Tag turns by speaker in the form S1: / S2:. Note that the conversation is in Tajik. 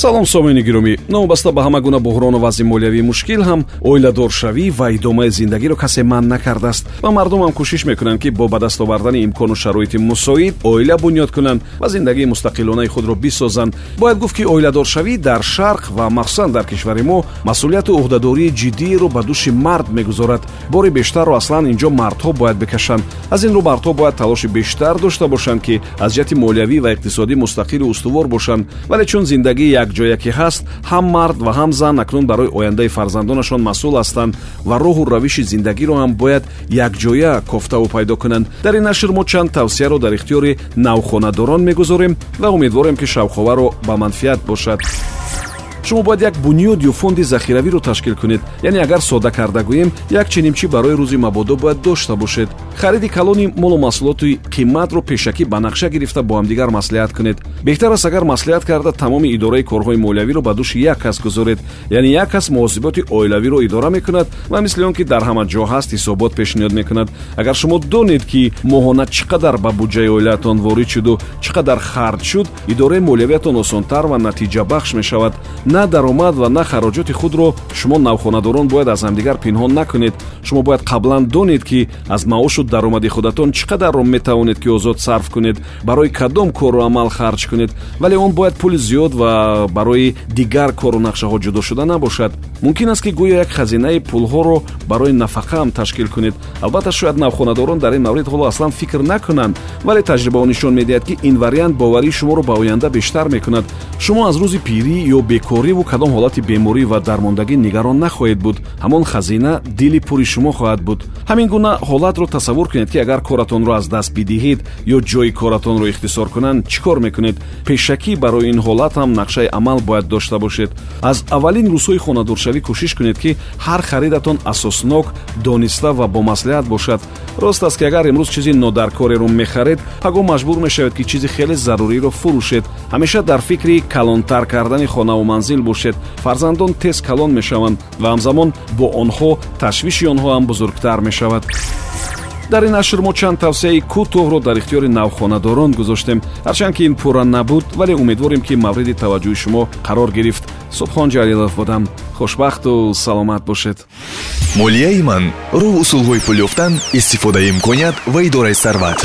S1: салом сомиёни гиромӣ. Новобаста ба ҳама гуна буҳрону вазъи молиявии мушкил ҳам оиладоршавӣ ва идомаи зиндагиро касе манъ накардааст. Ва мардумам кӯшиш мекунанд ки бо ба даст овардани имкону шароити мусоид оила бунёд кунанд ва зиндагии мустақилонаи худро бисозанд. Бояд гуфт ки оиладоршавӣ дар шарқ ва махсусан дар кишвари мо масъулияту уҳдадории ҷиддиеро ба дӯши мард мегузорад. Бори бештарро аслан инҷо мардҳо бояд бикашанд аз ин рӯ мардҳо бояд талоши бештар дошта бошанд ки аз ҷиҳати молиявӣ ва иқтисодӣ мустақилу устувор бошанд. Вале чун зиндагии якҷоя ки ҳаст ҳам мард ва ҳам зан акнун барои ояндаи фарзандонашон масъул ҳастанд ва роҳу равиши зиндагиро ҳам бояд якҷоя кофтаву пайдо кунанд. Дар ин нашр мо чанд тавсияро дар ихтиёри навхонадорон мегузорем ва умедворем ки шавқоваро ба манфиат бошад шумо бояд як бунёд ё фонди захиравиро ташкил кунед. Яъне агар содда карда гӯем як чинимчи барои рӯзи мабодо бояд дошта бошед. Хариди калони молу маҳсулоти қиматро пешакӣ ба нақша гирифта бо ҳамдигар маслиҳат кунед. Беҳтар аст агар маслиҳат карда тамоми идораи корҳои молиявиро ба дӯши як кас гузоред. Яъне як кас муҳосиботи оилавиро идора мекунад ва мисли он ки дар ҳама ҷо ҳаст ҳисобот пешниҳод мекунад. Агар шумо донед ки моҳона чӣ қадар ба буҷаи оилаатон ворид шуду чӣ қадар харҷ шуд идораи молиявиатон осонтар ва натиҷабахш мешавад. На даромад ва на хароҷоти худро шумо навхонадорон бояд аз ҳамдигар пинҳон накунед. Шумо бояд қаблан донед ки аз маошу даромади худатон чӣ қадарро метавонед ки озод сарф кунед барои кадом кору амал харҷ кунед. Вале он бояд пули зиёд ва барои дигар кору нақшаҳо ҷудо шуда набошад. Мумкин аст ки гӯё як хазинаи пулҳоро барои нафақаам ташкил кунед. Албатта шояд навхонадорон дар ин маврид ҳоло аслан фикр накунанд вале таҷрибаҳо нишон медиҳад ки ин вариант боварии шуморо ба оянда бештар мекунад шумо аз рӯзи пирӣ ё бекориву кадом ҳолати беморӣ ва дармондагӣ нигарон нахоҳед буд. Ҳамон хазина дили пури шумо хоҳад буд. Ҳамин гуна ҳолатро тасаввур кунед ки агар коратонро аз даст бидиҳед ё ҷои коратонро ихтисор кунанд чӣ кор мекунед? Пешакӣ барои ин ҳолат ҳам нақшаи амал бояд дошта бошед. Аз аввалин рӯзҳои хонадоршавӣ кӯшиш кунед ки ҳар харидатон асоснок дониста ва бомаслиҳат бошад. Рост аст ки агар имрӯз чизи нодаркореро мехаред ҳаго маҷбур мешавед ки чизи хеле заруриро фурӯшед. Ҳамеша дар фикри калонтар кардани хонаву манзил бошед. Фарзандон тез калон мешаванд ва ҳамзамон бо онҳо ташвиши онҳо ҳам бузургтар мешавад. Дар ин нашр мо чанд тавсияи кӯтоҳро дар ихтиёри навхонадорон гузоштем. Ҳарчанд ки ин пурра набуд вале умедворем ки мавриди таваҷҷӯҳи шумо қарор гирифт. Субҳон ҷалилов будам хушбахту саломат бошед.
S2: Молияи ман роҳ усулҳои пул ёфтан истифодаи имконият ва идораи сарват